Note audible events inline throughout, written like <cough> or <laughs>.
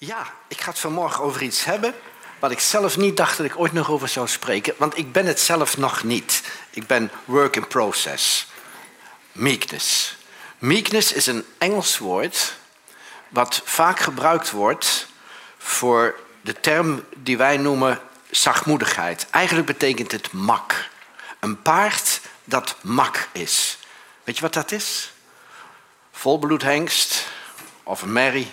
Ja, ik ga het vanmorgen over iets hebben wat ik zelf niet dacht dat ik ooit nog over zou spreken, want ik ben het zelf nog niet. Ik ben work in process. Meekness. Meekness is een Engels woord wat vaak gebruikt wordt voor de term die wij noemen zachtmoedigheid. Eigenlijk betekent het mak. Een paard dat mak is. Weet je wat dat is? Volbloedhengst of een merrie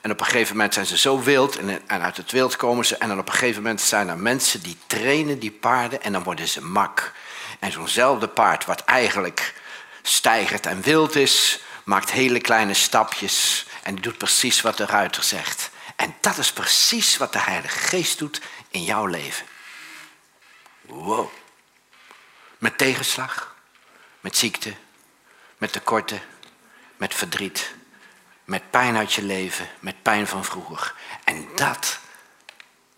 en op een gegeven moment zijn ze zo wild en, uit het wild komen ze. En dan op een gegeven moment zijn er mensen die trainen die paarden en dan worden ze mak. En zo'nzelfde paard wat eigenlijk stijgert en wild is, maakt hele kleine stapjes en doet precies wat de ruiter zegt. En dat is precies wat de Heilige Geest doet in jouw leven. Wow. Met tegenslag, met ziekte, met tekorten, met verdriet met pijn uit je leven, met pijn van vroeger. En dat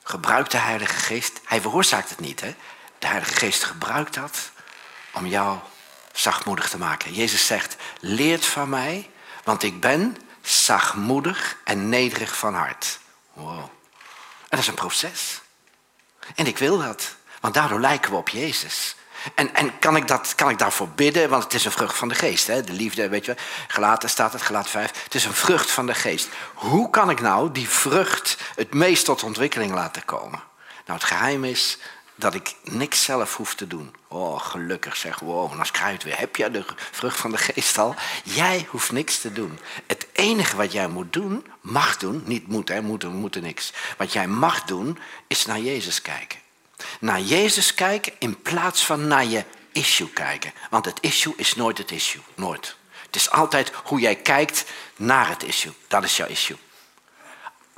gebruikt de Heilige Geest. Hij veroorzaakt het niet, hè? De Heilige Geest gebruikt dat om jou zachtmoedig te maken. Jezus zegt: Leert van mij, want ik ben zachtmoedig en nederig van hart. Wow. En dat is een proces. En ik wil dat, want daardoor lijken we op Jezus. En, en kan, ik dat, kan ik daarvoor bidden? Want het is een vrucht van de geest. Hè? De liefde, weet je wel. Gelaten staat het, gelaat 5. Het is een vrucht van de geest. Hoe kan ik nou die vrucht het meest tot ontwikkeling laten komen? Nou, het geheim is dat ik niks zelf hoef te doen. Oh, gelukkig zeg, wow, krijg je het weer. Heb jij de vrucht van de geest al? Jij hoeft niks te doen. Het enige wat jij moet doen, mag doen, niet moet, hè, moeten, moeten niks. Wat jij mag doen, is naar Jezus kijken naar Jezus kijken in plaats van naar je issue kijken. Want het issue is nooit het issue. Nooit. Het is altijd hoe jij kijkt naar het issue. Dat is jouw issue.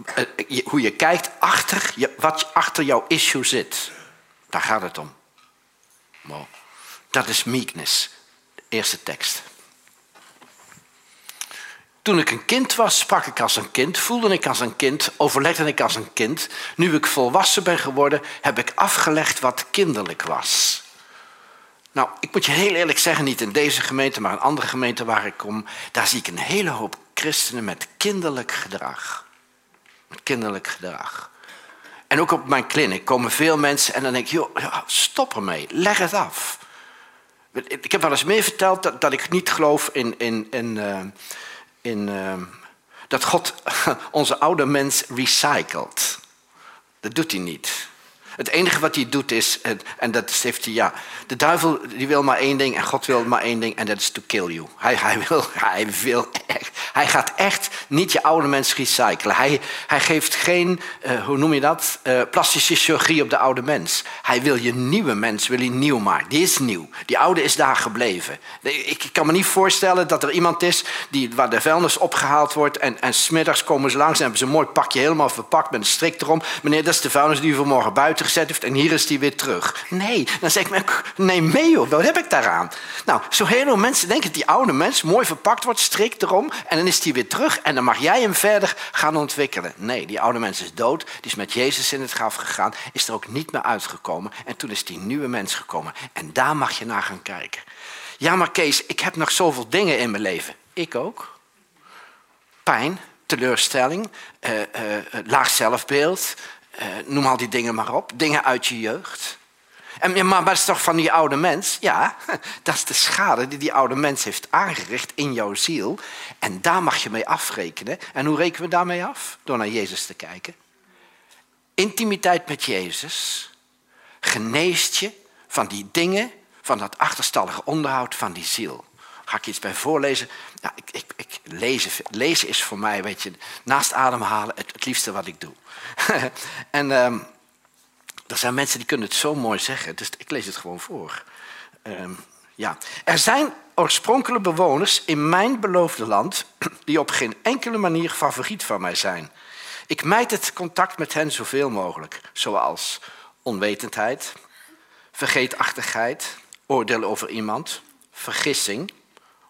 Eh, hoe je kijkt achter, wat achter jouw issue zit. Daar gaat het om. Wow. Dat is meekness. Eerste tekst. Toen ik een kind was, sprak ik als een kind, voelde ik als een kind, overlegde ik als een kind. Nu ik volwassen ben geworden, heb ik afgelegd wat kinderlijk was. Nou, ik moet je heel eerlijk zeggen, niet in deze gemeente, maar in andere gemeenten waar ik kom, daar zie ik een hele hoop christenen met kinderlijk gedrag. Met kinderlijk gedrag. En ook op mijn kliniek komen veel mensen en dan denk ik, joh, stop ermee, leg het af. Ik heb wel eens meer verteld dat, dat ik niet geloof in, in, in, uh, in, uh, dat God <laughs> onze oude mens recycelt. Dat doet hij niet. Het enige wat hij doet is, en dat heeft hij, ja, de duivel die wil maar één ding en God wil maar één ding en dat is to kill you. Hij, hij, wil, hij wil echt, hij gaat echt niet je oude mens recyclen. Hij, hij geeft geen, uh, hoe noem je dat, uh, plastische chirurgie op de oude mens. Hij wil je nieuwe mens, wil hij nieuw maken. Die is nieuw. Die oude is daar gebleven. Ik kan me niet voorstellen dat er iemand is die, waar de vuilnis opgehaald wordt en, en smiddags komen ze langs en hebben ze een mooi pakje helemaal verpakt met een strik erom. Meneer, dat is de vuilnis die u vanmorgen buiten gezet heeft en hier is die weer terug. Nee, dan zeg ik, nee mee hoor, wat heb ik daaraan? Nou, zo heel veel mensen denken dat die oude mens mooi verpakt wordt, strikt erom en dan is die weer terug en dan mag jij hem verder gaan ontwikkelen. Nee, die oude mens is dood, die is met Jezus in het graf gegaan, is er ook niet meer uitgekomen en toen is die nieuwe mens gekomen en daar mag je naar gaan kijken. Ja, maar Kees, ik heb nog zoveel dingen in mijn leven. Ik ook. Pijn, teleurstelling, uh, uh, laag zelfbeeld, noem al die dingen maar op. Dingen uit je jeugd. En, maar dat is toch van die oude mens? Ja, <laughs> dat is de schade die die oude mens heeft aangericht in jouw ziel. En daar mag je mee afrekenen. En hoe rekenen we daarmee af? Door naar Jezus te kijken. Intimiteit met Jezus geneest je van die dingen, van dat achterstallige onderhoud van die ziel. Ga ik iets bij voorlezen? Ik, ik, ik, lezen, lezen is voor mij, weet je, naast ademhalen het, liefste wat ik doe. <laughs> en um, er zijn mensen die kunnen het zo mooi zeggen, dus ik lees het gewoon voor. Um, ja. Er zijn oorspronkelijke bewoners in mijn beloofde land die op geen enkele manier favoriet van mij zijn. Ik mijd het contact met hen zoveel mogelijk, zoals onwetendheid, vergeetachtigheid, oordeel over iemand, vergissing,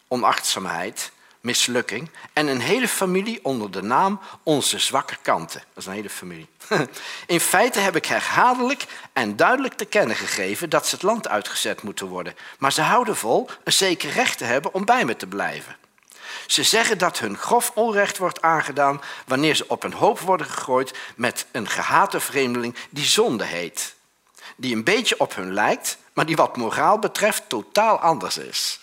onachtzaamheid, mislukking en een hele familie onder de naam Onze Zwakke Kanten. Dat is een hele familie. <laughs> In feite heb ik herhaaldelijk en duidelijk te kennen gegeven dat ze het land uitgezet moeten worden. Maar ze houden vol een zeker recht te hebben om bij me te blijven. Ze zeggen dat hun grof onrecht wordt aangedaan wanneer ze op een hoop worden gegooid met een gehate vreemdeling die zonde heet. Die een beetje op hun lijkt, maar die wat moraal betreft totaal anders is.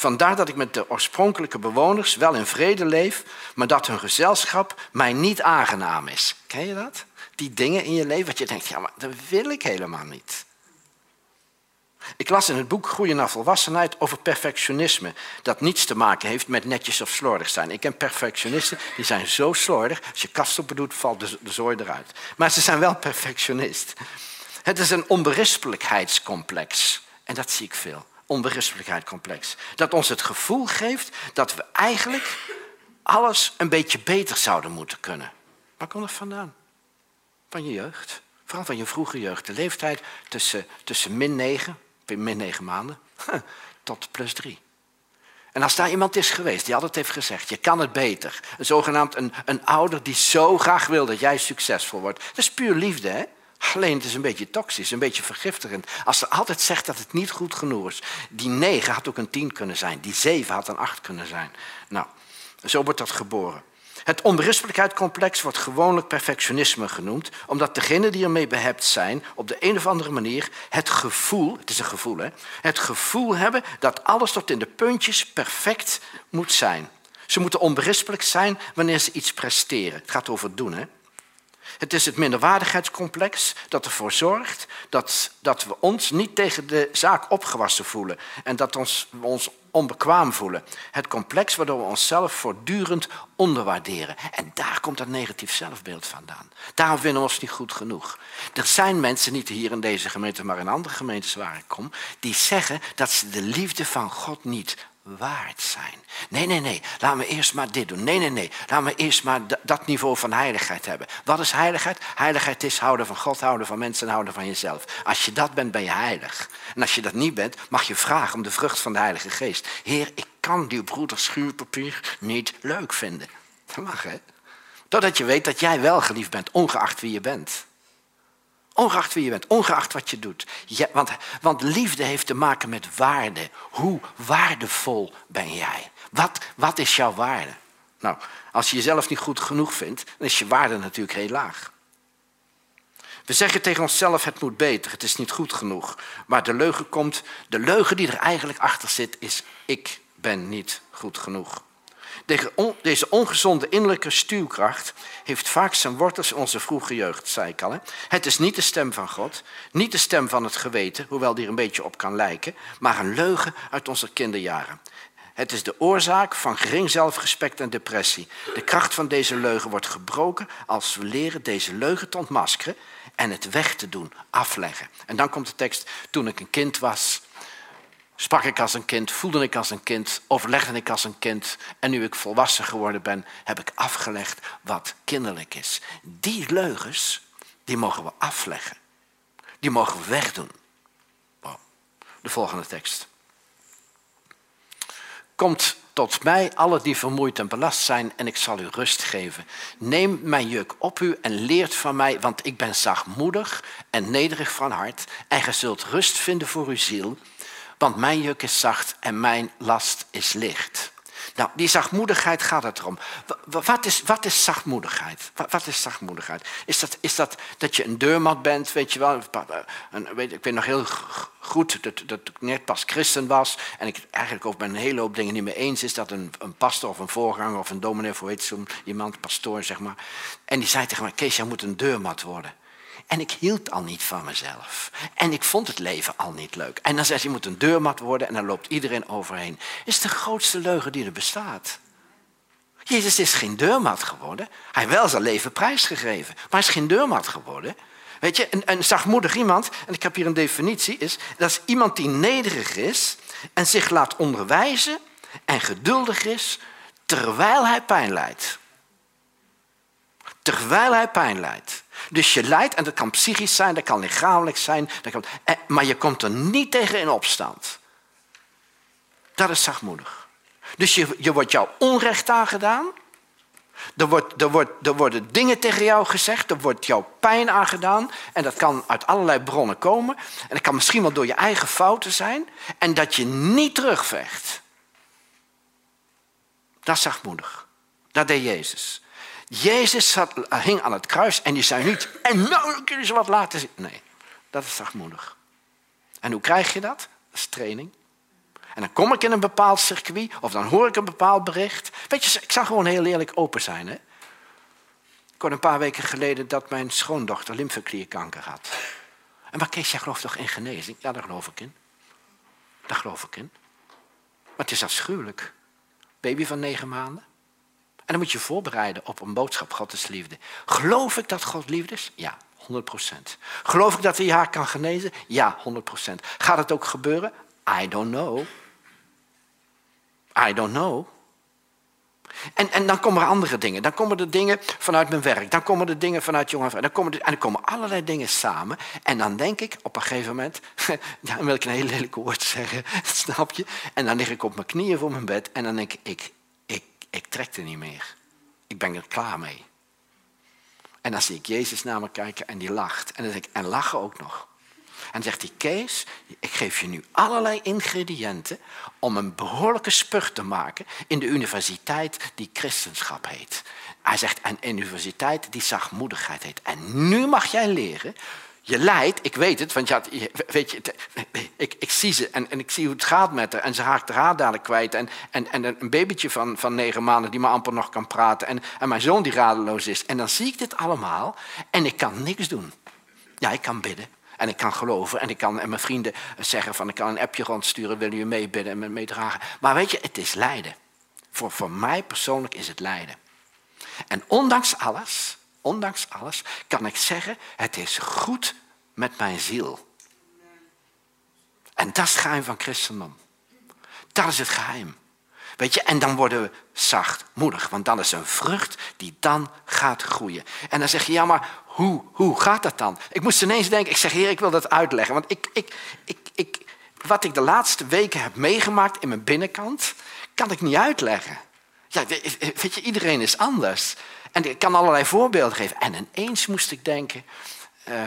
Vandaar dat ik met de oorspronkelijke bewoners wel in vrede leef, maar dat hun gezelschap mij niet aangenaam is. Ken je dat? Die dingen in je leven wat je denkt, ja, maar dat wil ik helemaal niet. Ik las in het boek Groeien naar volwassenheid over perfectionisme. Dat niets te maken heeft met netjes of slordig zijn. Ik ken perfectionisten die zijn zo slordig. Als je kast op doet, valt de, de zooi eruit. Maar ze zijn wel perfectionist. Het is een onberispelijkheidscomplex. En dat zie ik veel. Onberispelijkheidscomplex. Dat ons het gevoel geeft dat we eigenlijk alles een beetje beter zouden moeten kunnen. Waar komt dat vandaan? Van je jeugd. Vooral van je vroege jeugd. De leeftijd tussen, tussen min 9, min 9 maanden, tot plus 3. En als daar iemand is geweest die altijd heeft gezegd, je kan het beter. Een zogenaamd een, een ouder die zo graag wil dat jij succesvol wordt. Dat is puur liefde, hè? Alleen het is een beetje toxisch, een beetje vergiftigend. Als ze altijd zegt dat het niet goed genoeg is. Die 9 had ook een 10 kunnen zijn. Die 7 had een 8 kunnen zijn. Nou, zo wordt dat geboren. Het onberispelijkheidscomplex wordt gewoonlijk perfectionisme genoemd, omdat degenen die ermee behept zijn, op de een of andere manier het gevoel, het is een gevoel hè, het gevoel hebben dat alles tot in de puntjes perfect moet zijn. Ze moeten onberispelijk zijn wanneer ze iets presteren. Het gaat over doen, hè. Het is het minderwaardigheidscomplex dat ervoor zorgt dat, dat we ons niet tegen de zaak opgewassen voelen en dat ons, we ons onbekwaam voelen. Het complex waardoor we onszelf voortdurend onderwaarderen. En daar komt dat negatief zelfbeeld vandaan. Daarom vinden we ons niet goed genoeg. Er zijn mensen, niet hier in deze gemeente, maar in andere gemeentes waar ik kom, die zeggen dat ze de liefde van God niet waard zijn. Nee, nee, nee, laten we eerst maar dit doen. Nee, nee, nee, laten we eerst maar dat niveau van heiligheid hebben. Wat is heiligheid? Heiligheid is houden van God, houden van mensen en houden van jezelf. Als je dat bent, ben je heilig. En als je dat niet bent, mag je vragen om de vrucht van de Heilige Geest. Heer, ik kan die broeder schuurpapier niet leuk vinden. Dat mag, hè? Totdat je weet dat jij wel geliefd bent, ongeacht wie je bent. Ongeacht wie je bent, ongeacht wat je doet. want, want liefde heeft te maken met waarde. Hoe waardevol ben jij? Wat, wat is jouw waarde? Nou, als je jezelf niet goed genoeg vindt, dan is je waarde natuurlijk heel laag. We zeggen tegen onszelf, het moet beter, het is niet goed genoeg. Maar de leugen komt, de leugen die er eigenlijk achter zit, is ik ben niet goed genoeg. Deze ongezonde innerlijke stuwkracht heeft vaak zijn wortels in onze vroege jeugd, zei ik al. Het is niet de stem van God, niet de stem van het geweten, hoewel die er een beetje op kan lijken, maar een leugen uit onze kinderjaren. Het is de oorzaak van gering zelfrespect en depressie. De kracht van deze leugen wordt gebroken als we leren deze leugen te ontmaskeren en het weg te doen, afleggen. En dan komt de tekst, toen ik een kind was, sprak ik als een kind, voelde ik als een kind, overlegde ik als een kind. En nu ik volwassen geworden ben, heb ik afgelegd wat kinderlijk is. Die leugens, die mogen we afleggen. Die mogen we wegdoen. De volgende tekst. Komt tot mij alle die vermoeid en belast zijn en ik zal u rust geven. Neem mijn juk op u en leert van mij, want ik ben zachtmoedig en nederig van hart en ge zult rust vinden voor uw ziel want mijn juk is zacht en mijn last is licht. Nou, die zachtmoedigheid gaat het erom. Wat is, wat is zachtmoedigheid? Wat, is zachtmoedigheid? Is dat, is dat dat je een deurmat bent, weet je wel? Een, weet, ik weet nog heel goed dat, dat ik net pas christen was. En ik eigenlijk met een hele hoop dingen niet mee eens is. Dat een, een of een voorganger of een dominee, hoe heet zo'n iemand, pastoor zeg maar. En die zei tegen mij, Kees, jij moet een deurmat worden. En ik hield al niet van mezelf. En ik vond het leven al niet leuk. En dan zegt je moet een deurmat worden en dan loopt iedereen overheen. Is de grootste leugen die er bestaat. Jezus is geen deurmat geworden. Hij heeft wel zijn leven prijsgegeven. Maar hij is geen deurmat geworden. Weet je, een, een zachtmoedig iemand, en ik heb hier een definitie, is dat is iemand die nederig is en zich laat onderwijzen en geduldig is terwijl hij pijn lijdt. Terwijl hij pijn lijdt. Dus je lijdt, en dat kan psychisch zijn, dat kan lichamelijk zijn, dat kan, eh, maar je komt er niet tegen in opstand. Dat is zachtmoedig. Dus je, je wordt jouw onrecht aangedaan. Er, wordt, er, wordt, er worden dingen tegen jou gezegd, er wordt jouw pijn aangedaan. En dat kan uit allerlei bronnen komen. En dat kan misschien wel door je eigen fouten zijn. En dat je niet terugvecht. Dat is zachtmoedig. Dat deed Jezus. Jezus zat, hing aan het kruis en die zei niet, en nou kun je ze wat laten zien. Nee, dat is zachtmoedig. En hoe krijg je dat? Dat is training. En dan kom ik in een bepaald circuit of dan hoor ik een bepaald bericht. Weet je, ik zou gewoon heel eerlijk open zijn. Hè? Ik hoorde een paar weken geleden dat mijn schoondochter lymfeklierkanker had. En maar Kees, jij gelooft toch in genezing? Ja, daar geloof ik in. Daar geloof ik in. Maar het is afschuwelijk. Baby van negen maanden. En dan moet je voorbereiden op een boodschap, God is liefde. Geloof ik dat God liefde is? Ja, 100%. Geloof ik dat hij haar kan genezen? Ja, 100%. Gaat het ook gebeuren? I don't know. I don't know. En, en dan komen er andere dingen. Dan komen er dingen vanuit mijn werk. Dan komen er dingen vanuit jonge Dan komen er, en dan komen allerlei dingen samen. En dan denk ik op een gegeven moment... <laughs> Dan wil ik een heel lelijk woord zeggen. <laughs> Snap je? En dan lig ik op mijn knieën voor mijn bed. En dan denk ik, ik, ik, trek er niet meer. Ik ben er klaar mee. En dan zie ik Jezus naar me kijken en die lacht. En dan ik, en lachen ook nog. En zegt hij, Kees, ik geef je nu allerlei ingrediënten om een behoorlijke spurt te maken in de universiteit die christenschap heet. Hij zegt, een universiteit die zachtmoedigheid heet. En nu mag jij leren je lijdt, ik weet het, want ja, weet je, ik, ik zie ze en, en ik zie hoe het gaat met haar. En ze haakt haar dadelijk kwijt. En, en, en een babytje van, van negen maanden die maar amper nog kan praten. En, en mijn zoon die radeloos is. En dan zie ik dit allemaal en ik kan niks doen. Ja, ik kan bidden. En ik kan geloven en ik kan en mijn vrienden zeggen van ik kan een appje rondsturen, willen jullie meebidden en me meedragen. Maar weet je, het is lijden. Voor, voor mij persoonlijk is het lijden. En ondanks alles, ondanks alles, kan ik zeggen, het is goed met mijn ziel. En dat is het geheim van christendom. Dat is het geheim. Weet je, en dan worden we zachtmoedig, want dan is een vrucht die dan gaat groeien. En dan zeg je, ja, maar hoe, hoe gaat dat dan? Ik moest ineens denken, ik zeg, heer, ik wil dat uitleggen. Want ik, ik, ik, ik, wat ik de laatste weken heb meegemaakt in mijn binnenkant, kan ik niet uitleggen. Ja, weet je, iedereen is anders. En ik kan allerlei voorbeelden geven. En ineens moest ik denken uh,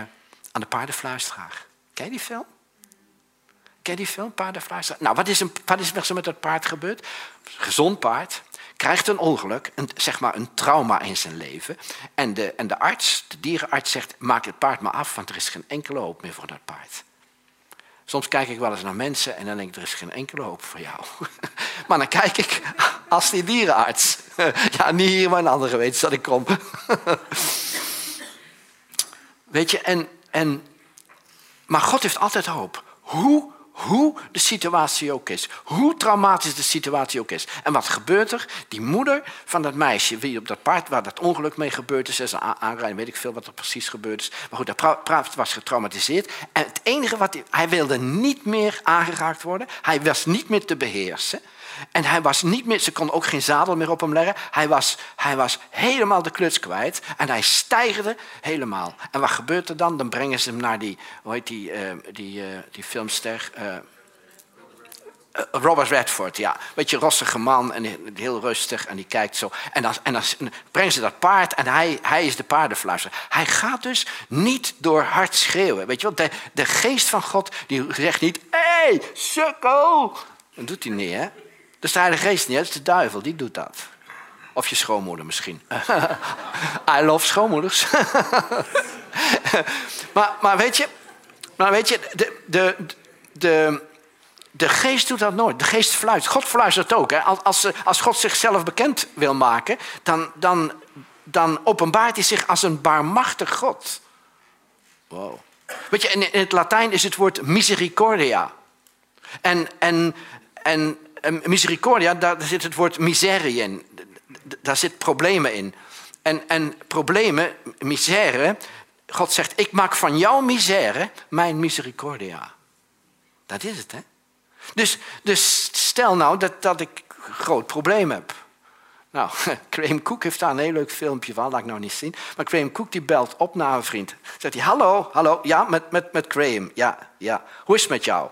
aan de paardenfluisteraar. Ken je die film? Ken je die film, paardenfluisteraar? Nou, wat is, een, wat is er met dat paard gebeurd? Gezond paard, krijgt een ongeluk, een, zeg maar een trauma in zijn leven. En de, en de arts, de dierenarts, zegt: maak het paard maar af, want er is geen enkele hoop meer voor dat paard. Soms kijk ik wel eens naar mensen en dan denk ik: er is geen enkele hoop voor jou. <laughs> maar dan kijk ik als die dierenarts. <laughs> ja, niet hier, maar een andere weet dat ik kom. <laughs> Weet je, en, en, maar God heeft altijd hoop. Hoe hoe de situatie ook is. Hoe traumatisch de situatie ook is. En wat gebeurt er? Die moeder van dat meisje, wie op dat paard waar dat ongeluk mee gebeurd is, ze aanrijden, weet ik veel wat er precies gebeurd is. Maar goed, dat paard was getraumatiseerd. En het enige wat hij, hij wilde niet meer aangeraakt worden. Hij was niet meer te beheersen. En hij was niet meer, ze kon ook geen zadel meer op hem leggen. Hij was, hij was helemaal de kluts kwijt. En hij stijgde helemaal. En wat gebeurt er dan? Dan brengen ze hem naar die, hoe heet die, uh, die, uh, die filmster? Uh, Robert Redford, ja. Beetje rossige man en heel rustig en die kijkt zo. En dan, en dan brengen ze dat paard en hij, hij is de paardenfluister. Hij gaat dus niet door hard schreeuwen. Weet je wat? De, de geest van God die zegt niet... Hé, hey, sukkel! Dat doet hij niet, hè? Dat is de Heilige Geest niet, dat is de duivel, die doet dat. Of je schoonmoeder misschien. <laughs> I love schoonmoeders. <laughs> maar, maar weet je, maar weet je de, de, de, de geest doet dat nooit. De geest fluistert. God fluistert ook. Hè. Als, als God zichzelf bekend wil maken, dan, dan, dan openbaart hij zich als een barmachtig God. Wow. Weet je, in, in het Latijn is het woord misericordia. En, en, en misericordia, daar zit het woord miserie in. Daar zit problemen in. En, en problemen, misère, God zegt, ik maak van jouw misère mijn misericordia. Dat is het, hè? Dus, dus stel nou dat, dat ik groot probleem heb. Nou, <laughs> Graham Cook heeft daar een heel leuk filmpje van, laat ik nou niet zien. Maar Graham Cook die belt op naar een vriend. Zegt hij, hallo, hallo, ja, met, met, met Graham, ja, ja. Hoe is het met jou?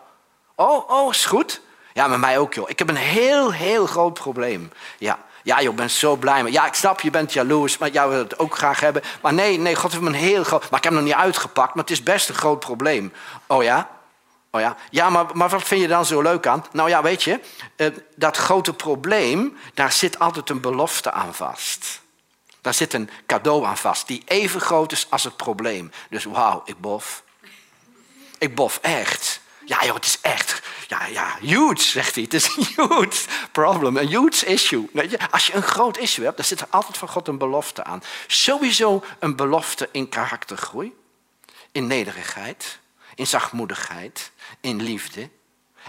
Oh, oh, is goed. Ja, met mij ook, joh. Ik heb een heel, heel groot probleem. Ja, ja, joh, ik ben zo blij mee. Ja, ik snap, je bent jaloers, maar jij wil het ook graag hebben. Maar nee, nee, God heeft me een heel groot... Maar ik heb hem nog niet uitgepakt, maar het is best een groot probleem. Oh ja? Oh ja, ja maar, maar wat vind je dan zo leuk aan? Nou ja, weet je, eh, dat grote probleem, daar zit altijd een belofte aan vast. Daar zit een cadeau aan vast, die even groot is als het probleem. Dus wauw, ik bof. Ik bof echt. Ja joh, het is echt. Ja, ja, huge, zegt hij. Het is een huge problem, een huge issue. Als je een groot issue hebt, dan zit er altijd van God een belofte aan. Sowieso een belofte in karaktergroei, in nederigheid, in zachtmoedigheid, in liefde.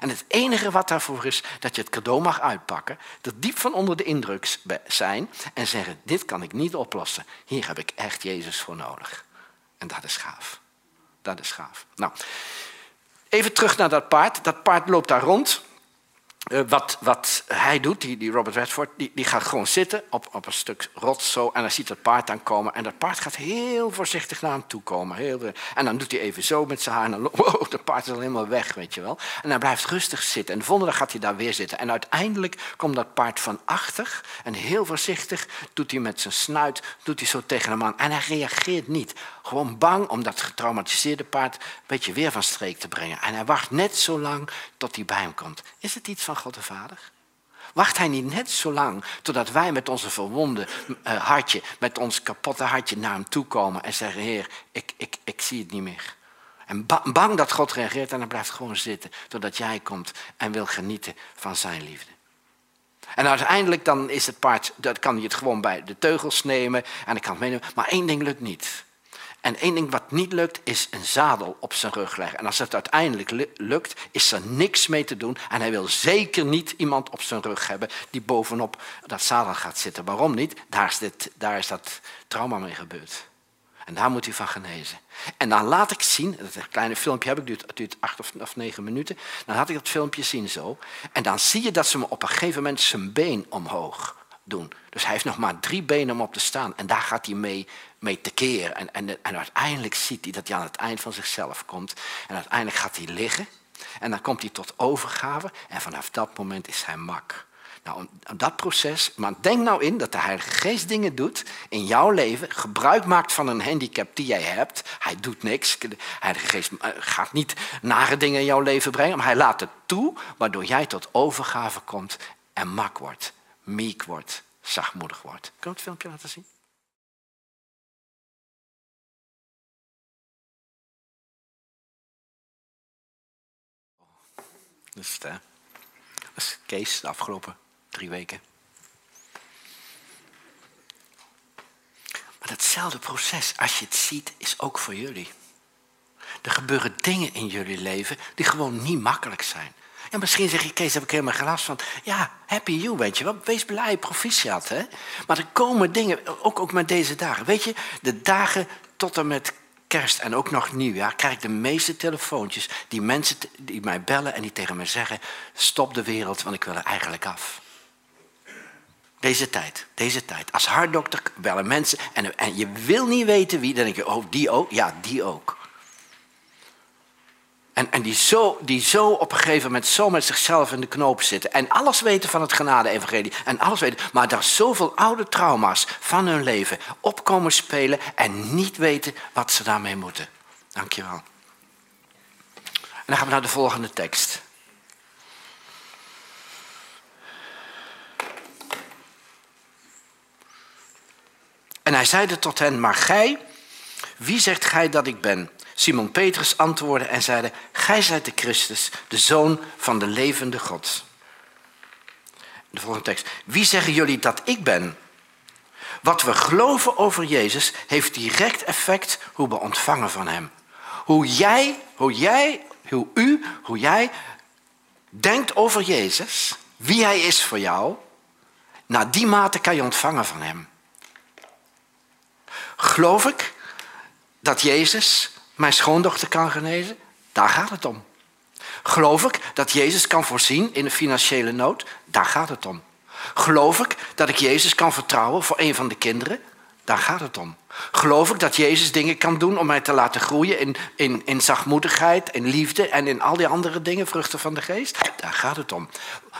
En het enige wat daarvoor is, dat je het cadeau mag uitpakken, er diep van onder de indruk zijn en zeggen, dit kan ik niet oplossen. Hier heb ik echt Jezus voor nodig. En dat is gaaf. Dat is gaaf. Nou, even terug naar dat paard. Dat paard loopt daar rond. Uh, wat, wat hij doet, die, die Robert Redford, die, die gaat gewoon zitten op, op een stuk rots zo. En dan ziet het paard aankomen. En dat paard gaat heel voorzichtig naar hem toe komen. Heel, en dan doet hij even zo met zijn haar. En dan, <laughs> wow, dat paard is al helemaal weg, weet je wel. En hij blijft rustig zitten. En de volgende dag gaat hij daar weer zitten. En uiteindelijk komt dat paard van achter. En heel voorzichtig doet hij met zijn snuit doet hij zo tegen hem aan. En hij reageert niet. Gewoon bang om dat getraumatiseerde paard een beetje weer van streek te brengen. En hij wacht net zo lang tot hij bij hem komt. Is het iets van God de Vader? Wacht hij niet net zo lang totdat wij met onze verwonde uh, hartje, met ons kapotte hartje naar hem toe komen en zeggen: Heer, ik, ik, ik zie het niet meer. En bang dat God reageert en dan blijft gewoon zitten totdat jij komt en wil genieten van zijn liefde. En uiteindelijk dan is het paard, dat kan hij het gewoon bij de teugels nemen en ik kan het meenemen. Maar één ding lukt niet. En één ding wat niet lukt, is een zadel op zijn rug leggen. En als het uiteindelijk lukt, is er niks mee te doen. En hij wil zeker niet iemand op zijn rug hebben die bovenop dat zadel gaat zitten. Waarom niet? Daar is, daar is dat trauma mee gebeurd. En daar moet hij van genezen. En dan laat ik zien, dat kleine filmpje heb ik, duurt, duurt acht of, of negen minuten. Dan laat ik dat filmpje zien zo. En dan zie je dat ze me op een gegeven moment zijn been omhoog doen. Dus hij heeft nog maar drie benen om op te staan. En daar gaat hij mee, mee tekeer. En, en, en uiteindelijk ziet hij dat hij aan het eind van zichzelf komt. En uiteindelijk gaat hij liggen. En dan komt hij tot overgave. En vanaf dat moment is hij mak. Nou, dat proces, maar denk nou in dat de Heilige Geest dingen doet in jouw leven, gebruik maakt van een handicap die jij hebt. Hij doet niks. De Heilige Geest eh, gaat niet nare dingen in jouw leven brengen, maar hij laat het toe, waardoor jij tot overgave komt en mak wordt, meek wordt, zachtmoedig wordt. Kun je het filmpje laten zien? Hè? Dat is Kees de afgelopen drie weken. Maar datzelfde proces, als je het ziet, is ook voor jullie. Er gebeuren dingen in jullie leven die gewoon niet makkelijk zijn. En misschien zeg je, Kees, heb ik helemaal geen last van. Ja, happy you, weet je wel. Wees blij, proficiat, hè. Maar er komen dingen, ook, ook met deze dagen. Weet je, de dagen tot en met kerst en ook nog nieuwjaar krijg ik de meeste telefoontjes die mensen die mij bellen en die tegen me zeggen: stop de wereld, want ik wil er eigenlijk af. Deze tijd, deze tijd. Als hartdokter bellen mensen en, en je wil niet weten wie, dan denk je: oh, die ook? Ja, die ook. En, die, zo, die zo op een gegeven moment zo met zichzelf in de knoop zitten. En alles weten van het genade-evangelie. En alles weten. Maar daar zoveel oude trauma's van hun leven opkomen spelen. En niet weten wat ze daarmee moeten. Dankjewel. En dan gaan we naar de volgende tekst. En hij zeide tot hen, maar gij, wie zegt gij dat ik ben? Simon Petrus antwoordde en zeide, Gij zijt de Christus, de Zoon van de levende God. De volgende tekst. Wie zeggen jullie dat ik ben? Wat we geloven over Jezus heeft direct effect hoe we ontvangen van Hem. Hoe jij, hoe jij, hoe u, hoe jij denkt over Jezus, wie Hij is voor jou, naar die mate kan je ontvangen van Hem. Geloof ik dat Jezus mijn schoondochter kan genezen? Daar gaat het om. Geloof ik dat Jezus kan voorzien in de financiële nood? Daar gaat het om. Geloof ik dat ik Jezus kan vertrouwen voor een van de kinderen? Daar gaat het om. Geloof ik dat Jezus dingen kan doen om mij te laten groeien in, in, in zachtmoedigheid, in liefde en in al die andere dingen, vruchten van de geest? Daar gaat het om.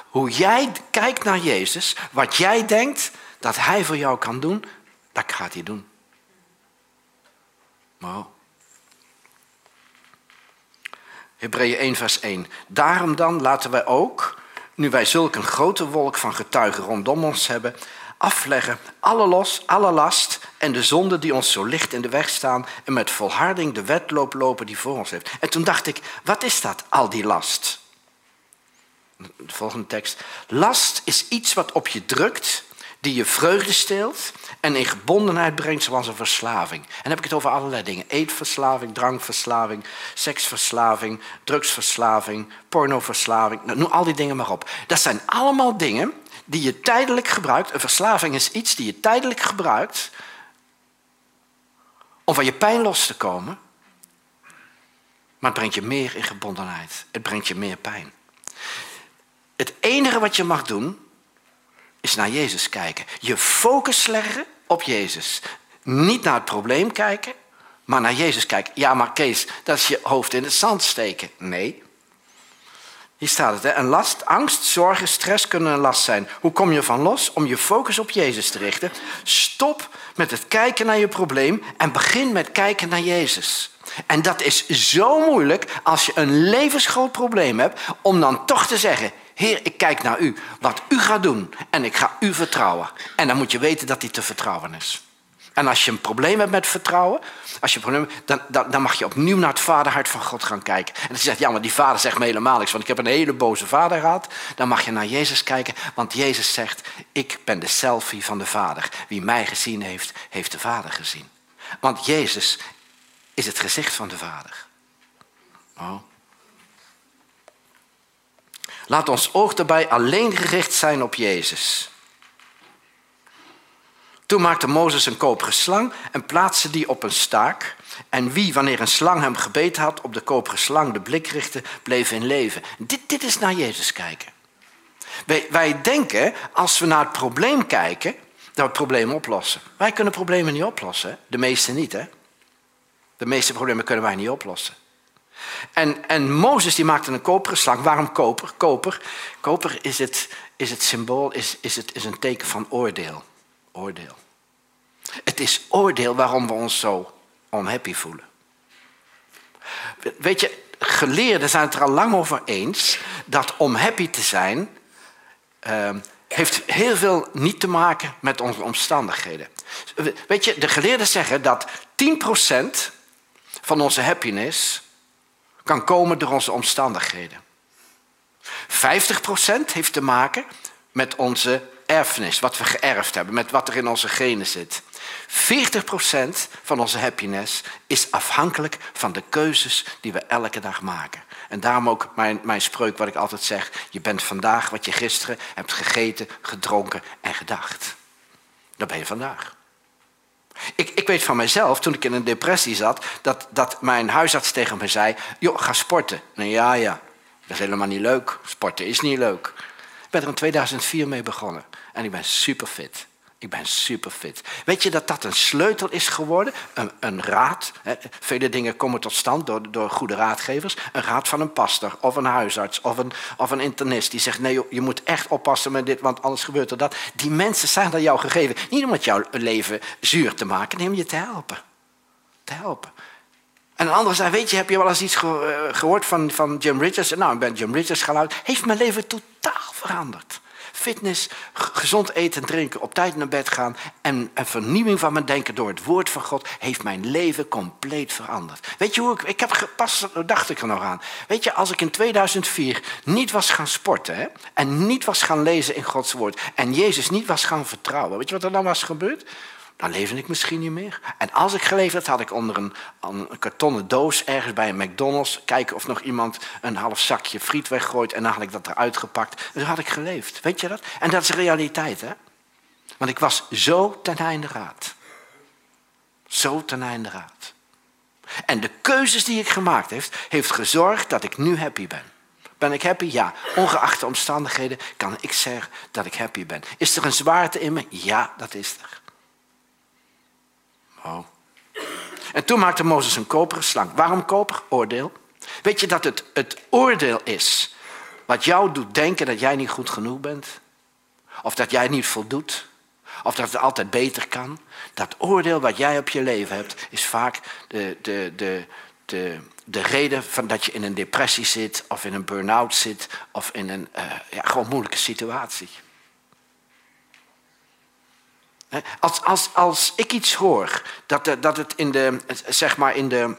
Hoe jij kijkt naar Jezus, wat jij denkt dat Hij voor jou kan doen, dat gaat Hij doen. Wow. Hebreeën 1, vers 1. Daarom dan laten wij ook, nu wij zulk een grote wolk van getuigen rondom ons hebben, afleggen alle, los, alle last en de zonde die ons zo licht in de weg staan en met volharding de wedloop lopen die voor ons heeft. En toen dacht ik, wat is dat, al die last? De volgende tekst. Last is iets wat op je drukt, die je vreugde steelt en in gebondenheid brengt zoals een verslaving. En dan heb ik het over allerlei dingen. Eetverslaving, drankverslaving, seksverslaving, drugsverslaving, pornoverslaving. Nou, noem al die dingen maar op. Dat zijn allemaal dingen die je tijdelijk gebruikt. Een verslaving is iets die je tijdelijk gebruikt om van je pijn los te komen. Maar het brengt je meer in gebondenheid. Het brengt je meer pijn. Het enige wat je mag doen, is naar Jezus kijken. Je focus leggen op Jezus. Niet naar het probleem kijken, maar naar Jezus kijken. Ja, maar Kees, dat is je hoofd in het zand steken. Nee. Hier staat het, hè? last, angst, zorgen, stress kunnen een last zijn. Hoe kom je van los? Om je focus op Jezus te richten. Stop met het kijken naar je probleem en begin met kijken naar Jezus. En dat is zo moeilijk als je een levensgroot probleem hebt, om dan toch te zeggen: Heer, ik kijk naar u, wat u gaat doen en ik ga u vertrouwen. En dan moet je weten dat hij te vertrouwen is. En als je een probleem hebt met vertrouwen, als je een probleem, dan, dan, dan, mag je opnieuw naar het vaderhart van God gaan kijken. En als je zegt, ja, maar die vader zegt me helemaal niks, want ik heb een hele boze vader gehad. Dan mag je naar Jezus kijken, want Jezus zegt, ik ben de selfie van de vader. Wie mij gezien heeft, heeft de vader gezien. Want Jezus is het gezicht van de vader. Oh. Laat ons oog daarbij alleen gericht zijn op Jezus. Toen maakte Mozes een koperen slang en plaatste die op een staak. En wie, wanneer een slang hem gebeten had, op de koperen slang de blik richtte, bleef in leven. Dit, dit is naar Jezus kijken. Wij, wij denken, als we naar het probleem kijken, dat we het probleem oplossen. Wij kunnen problemen niet oplossen. De meeste niet, hè? De meeste problemen kunnen wij niet oplossen. En, en Mozes die maakte een koperen slang. Waarom koper? Koper, koper is, het, is het symbool, is, is, het, is een teken van oordeel. Oordeel. Het is oordeel waarom we ons zo onhappy voelen. Weet je, geleerden zijn het er al lang over eens dat om happy te zijn, uh, heeft heel veel niet te maken met onze omstandigheden. Weet je, de geleerden zeggen dat 10% van onze happiness kan komen door onze omstandigheden. 50% heeft te maken met onze erfenis, wat we geërfd hebben, met wat er in onze genen zit. 40% van onze happiness is afhankelijk van de keuzes die we elke dag maken. En daarom ook mijn, mijn spreuk wat ik altijd zeg. Je bent vandaag wat je gisteren hebt gegeten, gedronken en gedacht. Dat ben je vandaag. Ik, ik weet van mezelf, toen ik in een depressie zat, dat, dat mijn huisarts tegen me zei: joh, ga sporten. Nou ja, ja, dat is helemaal niet leuk. Sporten is niet leuk. Ik ben er in 2004 mee begonnen en ik ben super fit. Ik ben super fit. Weet je dat dat een sleutel is geworden? Een, een raad. Hè? Vele dingen komen tot stand door, door goede raadgevers. Een raad van een pastor of een huisarts of een, of een internist die zegt: nee, je moet echt oppassen met dit, want anders gebeurt er dat. Die mensen zijn aan jou gegeven. Niet om het jouw leven zuur te maken, nee, om je te helpen. Te helpen. En een ander zei: Weet je, heb je wel eens iets eh, gehoord van, van Jim Richards? Nou, ik ben Jim Richards geluid. Heeft mijn leven totaal veranderd fitness, gezond eten en drinken, op tijd naar bed gaan en een vernieuwing van mijn denken door het woord van God heeft mijn leven compleet veranderd. Weet je hoe ik, ik heb pas dacht ik er nog aan. Weet je, als ik in 2004 niet was gaan sporten hè, en niet was gaan lezen in Gods woord en Jezus niet was gaan vertrouwen, weet je wat er dan was gebeurd? Dan leefde ik misschien niet meer. En als ik geleefd had, had ik onder een, een kartonnen doos ergens bij een McDonald's kijken of nog iemand een half zakje friet weggooit en dan had ik dat eruit gepakt. Dus had ik geleefd. Weet je dat? En dat is realiteit, hè? Want ik was zo ten einde raad. Zo ten einde raad. En de keuzes die ik gemaakt heb, heeft gezorgd dat ik nu happy ben. Ben ik happy? Ja. Ongeacht de omstandigheden kan ik zeggen dat ik happy ben. Is er een zwaarte in me? Ja, dat is er. Oh. En toen maakte Mozes een koperen slang. Waarom koper? Oordeel. Weet je dat het, het oordeel is wat jou doet denken dat jij niet goed genoeg bent? Of dat jij niet voldoet? Of dat het altijd beter kan? Dat oordeel wat jij op je leven hebt, is vaak de, de, de, de, de reden van dat je in een depressie zit, of in een burn-out zit, of in een uh, ja, gewoon moeilijke situatie. Als, als, als ik iets hoor, dat, dat het in de, zeg maar in de,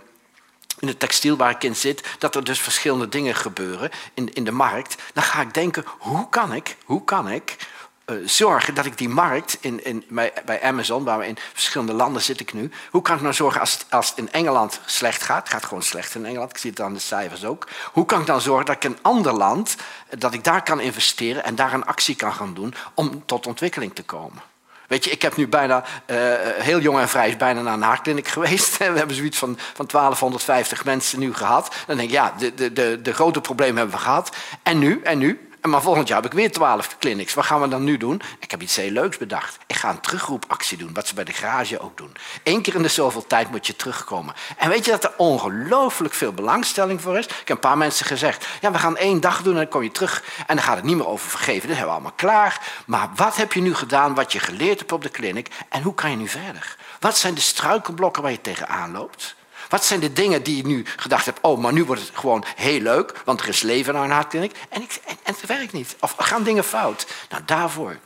in de textiel waar ik in zit, dat er dus verschillende dingen gebeuren in, in de markt, dan ga ik denken, hoe kan ik, hoe kan ik uh, zorgen dat ik die markt in, in, bij, Amazon, waar we in verschillende landen zit ik nu, hoe kan ik nou zorgen als het, als het in Engeland slecht gaat, het gaat gewoon slecht in Engeland, ik zie het aan de cijfers ook, hoe kan ik dan zorgen dat ik in een ander land, dat ik daar kan investeren en daar een actie kan gaan doen om tot ontwikkeling te komen. Weet je, ik heb nu bijna, uh, heel jong en vrij, is bijna naar een haarkliniek <laughs> geweest. We hebben zoiets van, van 1250 mensen nu gehad. Dan denk ik, ja, de, de, de, de grote problemen hebben we gehad. En nu, en nu? Maar volgend jaar heb ik weer twaalf clinics. Wat gaan we dan nu doen? Ik heb iets heel leuks bedacht. Ik ga een terugroepactie doen, wat ze bij de garage ook doen. Eén keer in de zoveel tijd moet je terugkomen. En weet je dat er ongelooflijk veel belangstelling voor is? Ik heb een paar mensen gezegd, ja, we gaan één dag doen en dan kom je terug. En dan gaat het niet meer over vergeven. Dat hebben we allemaal klaar. Maar wat heb je nu gedaan, wat je geleerd hebt op de clinic? En hoe kan je nu verder? Wat zijn de struikelblokken waar je tegenaan loopt? Wat zijn de dingen die je nu gedacht hebt, oh, maar nu wordt het gewoon heel leuk, want er is leven naar een. En, ik, en, het werkt niet. Of gaan dingen fout. Nou, daarvoor.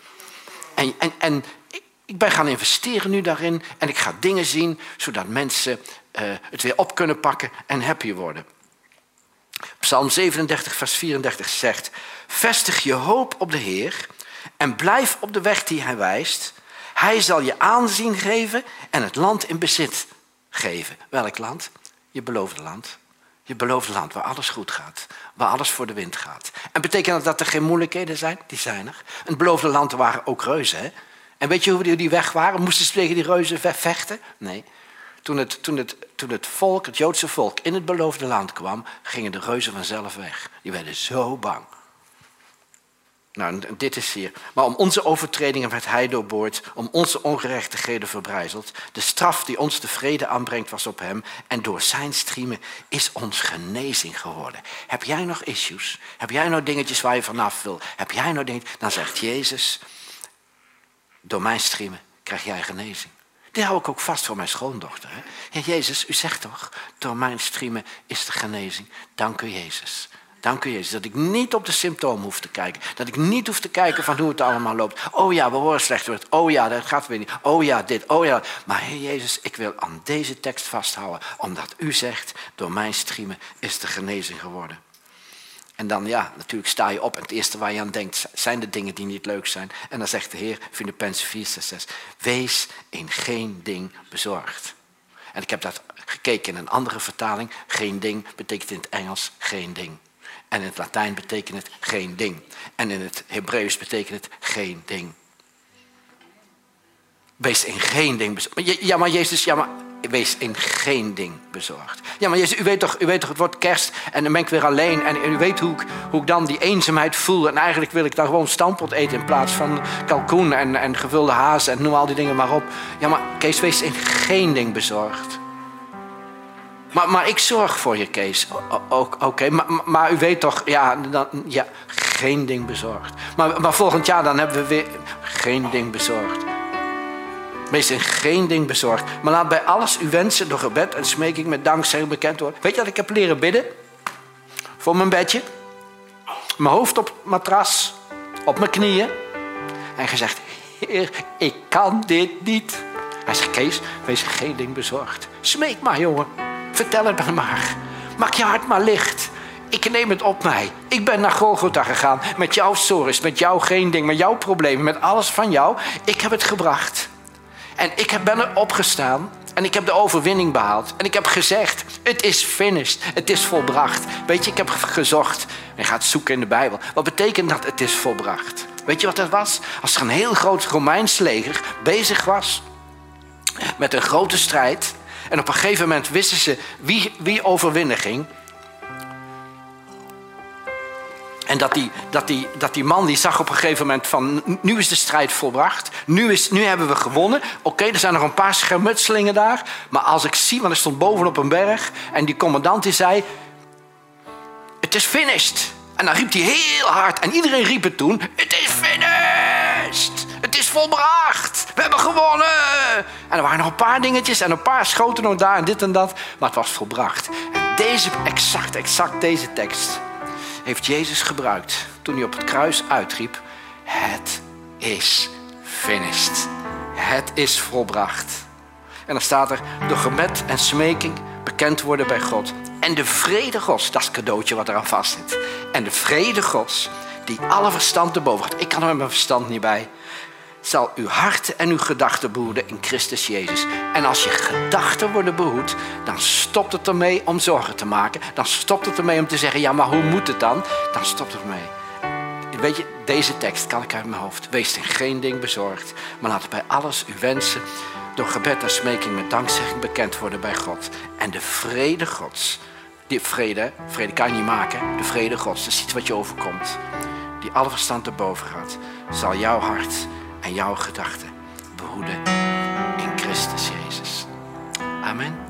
En, en, en ik ben gaan investeren nu daarin en ik ga dingen zien zodat mensen uh, het weer op kunnen pakken en happy worden. Psalm 37, vers 34 zegt: Vestig je hoop op de Heer en blijf op de weg die Hij wijst. Hij zal je aanzien geven en het land in bezit geven. Welk land? Je beloofde land. Je beloofde land waar alles goed gaat. Waar alles voor de wind gaat. En betekent dat dat er geen moeilijkheden zijn? Die zijn er. het beloofde land waren ook reuzen. Hè? En weet je hoe die weg waren? Moesten ze tegen die reuzen vechten? Nee. Toen het, toen, het, toen het volk, het Joodse volk, in het beloofde land kwam, gingen de reuzen vanzelf weg. Die werden zo bang. Nou, dit is hier. Maar om onze overtredingen werd hij doorboord, om onze ongerechtigheden verbrijzeld. De straf die ons de vrede aanbrengt was op hem. En door zijn striemen is ons genezing geworden. Heb jij nog issues? Heb jij nog dingetjes waar je vanaf wil? Heb jij nog dingen? Dan zegt Jezus, door mijn striemen krijg jij genezing. Die hou ik ook vast voor mijn schoondochter. Hè? Jezus, u zegt toch, door mijn striemen is de genezing. Dank u Jezus. Dank u Jezus dat ik niet op de symptomen hoef te kijken. Dat ik niet hoef te kijken van hoe het allemaal loopt. Oh ja, we horen slechter. Oh ja, dat gaat weer niet. Oh ja, dit. Oh ja. Maar Heer Jezus, ik wil aan deze tekst vasthouden. Omdat u zegt, door mijn striemen is de genezing geworden. En dan ja, natuurlijk sta je op en het eerste waar je aan denkt zijn de dingen die niet leuk zijn. En dan zegt de Heer, Filippenzen 4, 6, 6, wees in geen ding bezorgd. En ik heb dat gekeken in een andere vertaling. Geen ding betekent in het Engels geen ding. En in het Latijn betekent het geen ding. En in het Hebreeuws betekent het geen ding. Wees in geen ding bezorgd. Ja, maar Jezus, ja, maar wees in geen ding bezorgd. Ja, maar Jezus, u weet toch, u weet toch het wordt kerst en dan ben ik weer alleen. En u weet hoe ik, hoe ik dan die eenzaamheid voel. En eigenlijk wil ik dan gewoon stampot eten in plaats van kalkoen en, en gevulde haas en noem al die dingen maar op. Ja, maar Kees, wees in geen ding bezorgd. Maar, maar ik zorg voor je, Kees. Oké, maar, maar, u weet toch, ja, dan, ja, geen ding bezorgd. Maar, maar volgend jaar dan hebben we weer geen ding bezorgd. Wees geen ding bezorgd. Maar laat bij alles uw wensen door gebed en smeking met dankzij bekend worden. Weet je wat ik heb leren bidden? Voor mijn bedje. Mijn hoofd op het matras. Op mijn knieën. En gezegd, Heer, ik kan dit niet. Hij zegt, Kees, wees geen ding bezorgd. Smeek maar, jongen. Vertel het maar. Maak je hart maar licht. Ik neem het op mij. Ik ben naar Golgotha gegaan met jouw stories, met jouw geen ding, met jouw problemen, met alles van jou. Ik heb het gebracht. En ik ben er opgestaan en ik heb de overwinning behaald. En ik heb gezegd, het is finished, het is volbracht. Weet je, ik heb gezocht en gaat zoeken in de Bijbel. Wat betekent dat het is volbracht? Weet je wat dat was? Als er een heel groot Romeins leger bezig was met een grote strijd en op een gegeven moment wisten ze wie, wie overwinnen ging. En dat die, dat, die, dat die man die zag op een gegeven moment van nu is de strijd volbracht. Nu, is, nu hebben we gewonnen. Oké, er zijn nog een paar schermutselingen daar. Maar als ik zie, want ik stond bovenop een berg. En die commandant die zei, het is finished. En dan riep hij heel hard. En iedereen riep het toen, het is finished. Het is volbracht. We hebben gewonnen! En er waren nog een paar dingetjes en een paar schoten nog daar en dit en dat. Maar het was volbracht. En deze, exact, exact deze tekst heeft Jezus gebruikt toen hij op het kruis uitriep: Het is finished. Het is volbracht. En dan staat er: door gebed en smeking bekend worden bij God. En de vrede Gods, dat is het cadeautje wat eraan vast zit. En de vrede Gods, die alle verstand te boven gaat. Ik kan er met mijn verstand niet bij. Zal uw hart en uw gedachten behoeden in Christus Jezus. En als je gedachten worden behoed, dan stopt het ermee om zorgen te maken. Dan stopt het ermee om te zeggen, ja, maar hoe moet het dan? Dan stopt het ermee. Weet je, deze tekst kan ik uit mijn hoofd. Wees in geen ding bezorgd, maar laat bij alles uw wensen door gebed en smeking met dankzegging bekend worden bij God. En de vrede Gods, die vrede, vrede kan je niet maken, de vrede Gods, dat is iets wat je overkomt, die alle verstand te boven gaat, zal jouw hart en jouw gedachten behoeden in Christus Jezus. Amen.